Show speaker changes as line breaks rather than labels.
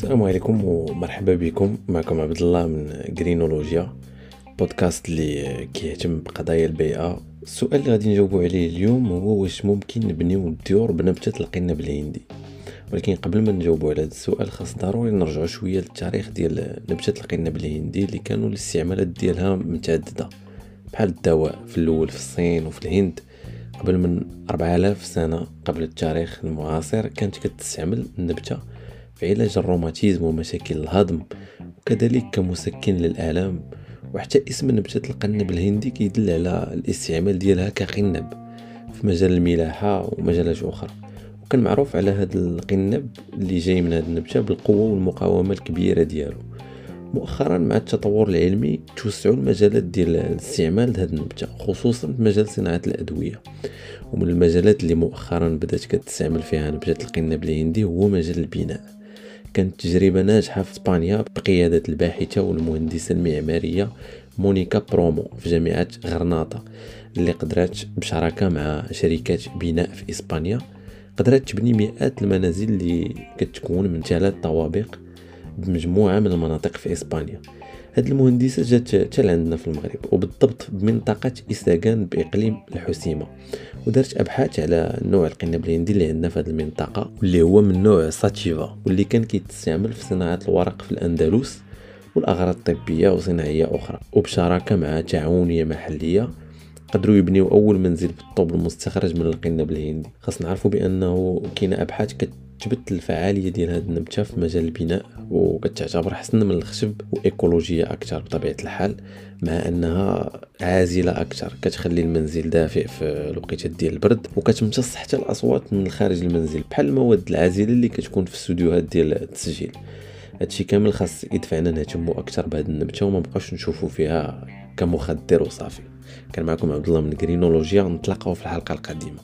السلام عليكم ومرحبا بكم. معكم عبد الله من جرينولوجيا بودكاست اللي كيهتم بقضايا البيئة. السؤال اللي غادي نجاوبو عليه اليوم هو واش ممكن نبنيو الديور بنبته القنب الهندي ولكن قبل ما نجاوبو على هذا السؤال خاص ضروري نرجعو شوية للتاريخ ديال نبتة القنب الهندي اللي كانوا الاستعمالات ديالها متعددة بحال الدواء في الأول في الصين وفي الهند. قبل من 4000 سنة قبل التاريخ المعاصر كانت كتستعمل النبتة في علاج الروماتيزم ومشاكل الهضم وكذلك كمسكن للآلام. وحتى اسم نبتة القنب الهندي كيدل على الاستعمال ديالها كقنب في مجال الملاحة ومجالات أخرى. وكان معروف على هذا القنب اللي جاي من هذه النبتة بالقوة والمقاومة الكبيرة ديالو. مؤخرا مع التطور العلمي توسعوا المجالات ديال الاستعمال لهذه النبتة خصوصا في مجال صناعة الأدوية. ومن المجالات اللي مؤخرا بدأت كتستعمل فيها نبتة القنب الهندي هو مجال البناء. كانت تجربة ناجحة في إسبانيا بقيادة الباحثة والمهندسة المعمارية مونيكا برومو في جامعة غرناطة اللي قدرت بشراكة مع شركات بناء في إسبانيا. قدرت تبني مئات المنازل اللي كتكون من ثلاث طوابق. بمجموعة من المناطق في إسبانيا. هاد المهندسة جات حتى لعندنا في المغرب وبالضبط بمنطقة إساغان بإقليم الحسيمة. ودارت أبحاث على نوع القنب الهندي اللي عندنا في هاد المنطقة واللي هو من نوع sativa واللي كان كيتستعمل في صناعة الورق في الأندلس والأغراض الطبية وصناعية أخرى. وبشراكة مع تعاونية محلية قدروا يبنيو أول منزل بالطوب المستخرج من القنب الهندي. خاص نعرفوا بأنه كاين أبحاث كتثبت الفعالية ديال هذه النبتة في مجال البناء وكتعتبر حسن من الخشب وإيكولوجية أكثر بطبيعة الحال مع أنها عازلة أكثر كتخلي المنزل دافئ في الوقيتات ديال البرد وكتمتص حتى الأصوات من خارج المنزل بحال المواد العازلة اللي كتكون في الاستوديوهات ديال التسجيل. هادشي كامل خاص يدفعنا نهتمو أكثر بهاد النبتة وما بقاوش نشوفو فيها كمخدر وصافي. كان معكم عبد الله من جرينولوجيا نتلاقاو في الحلقة القادمة.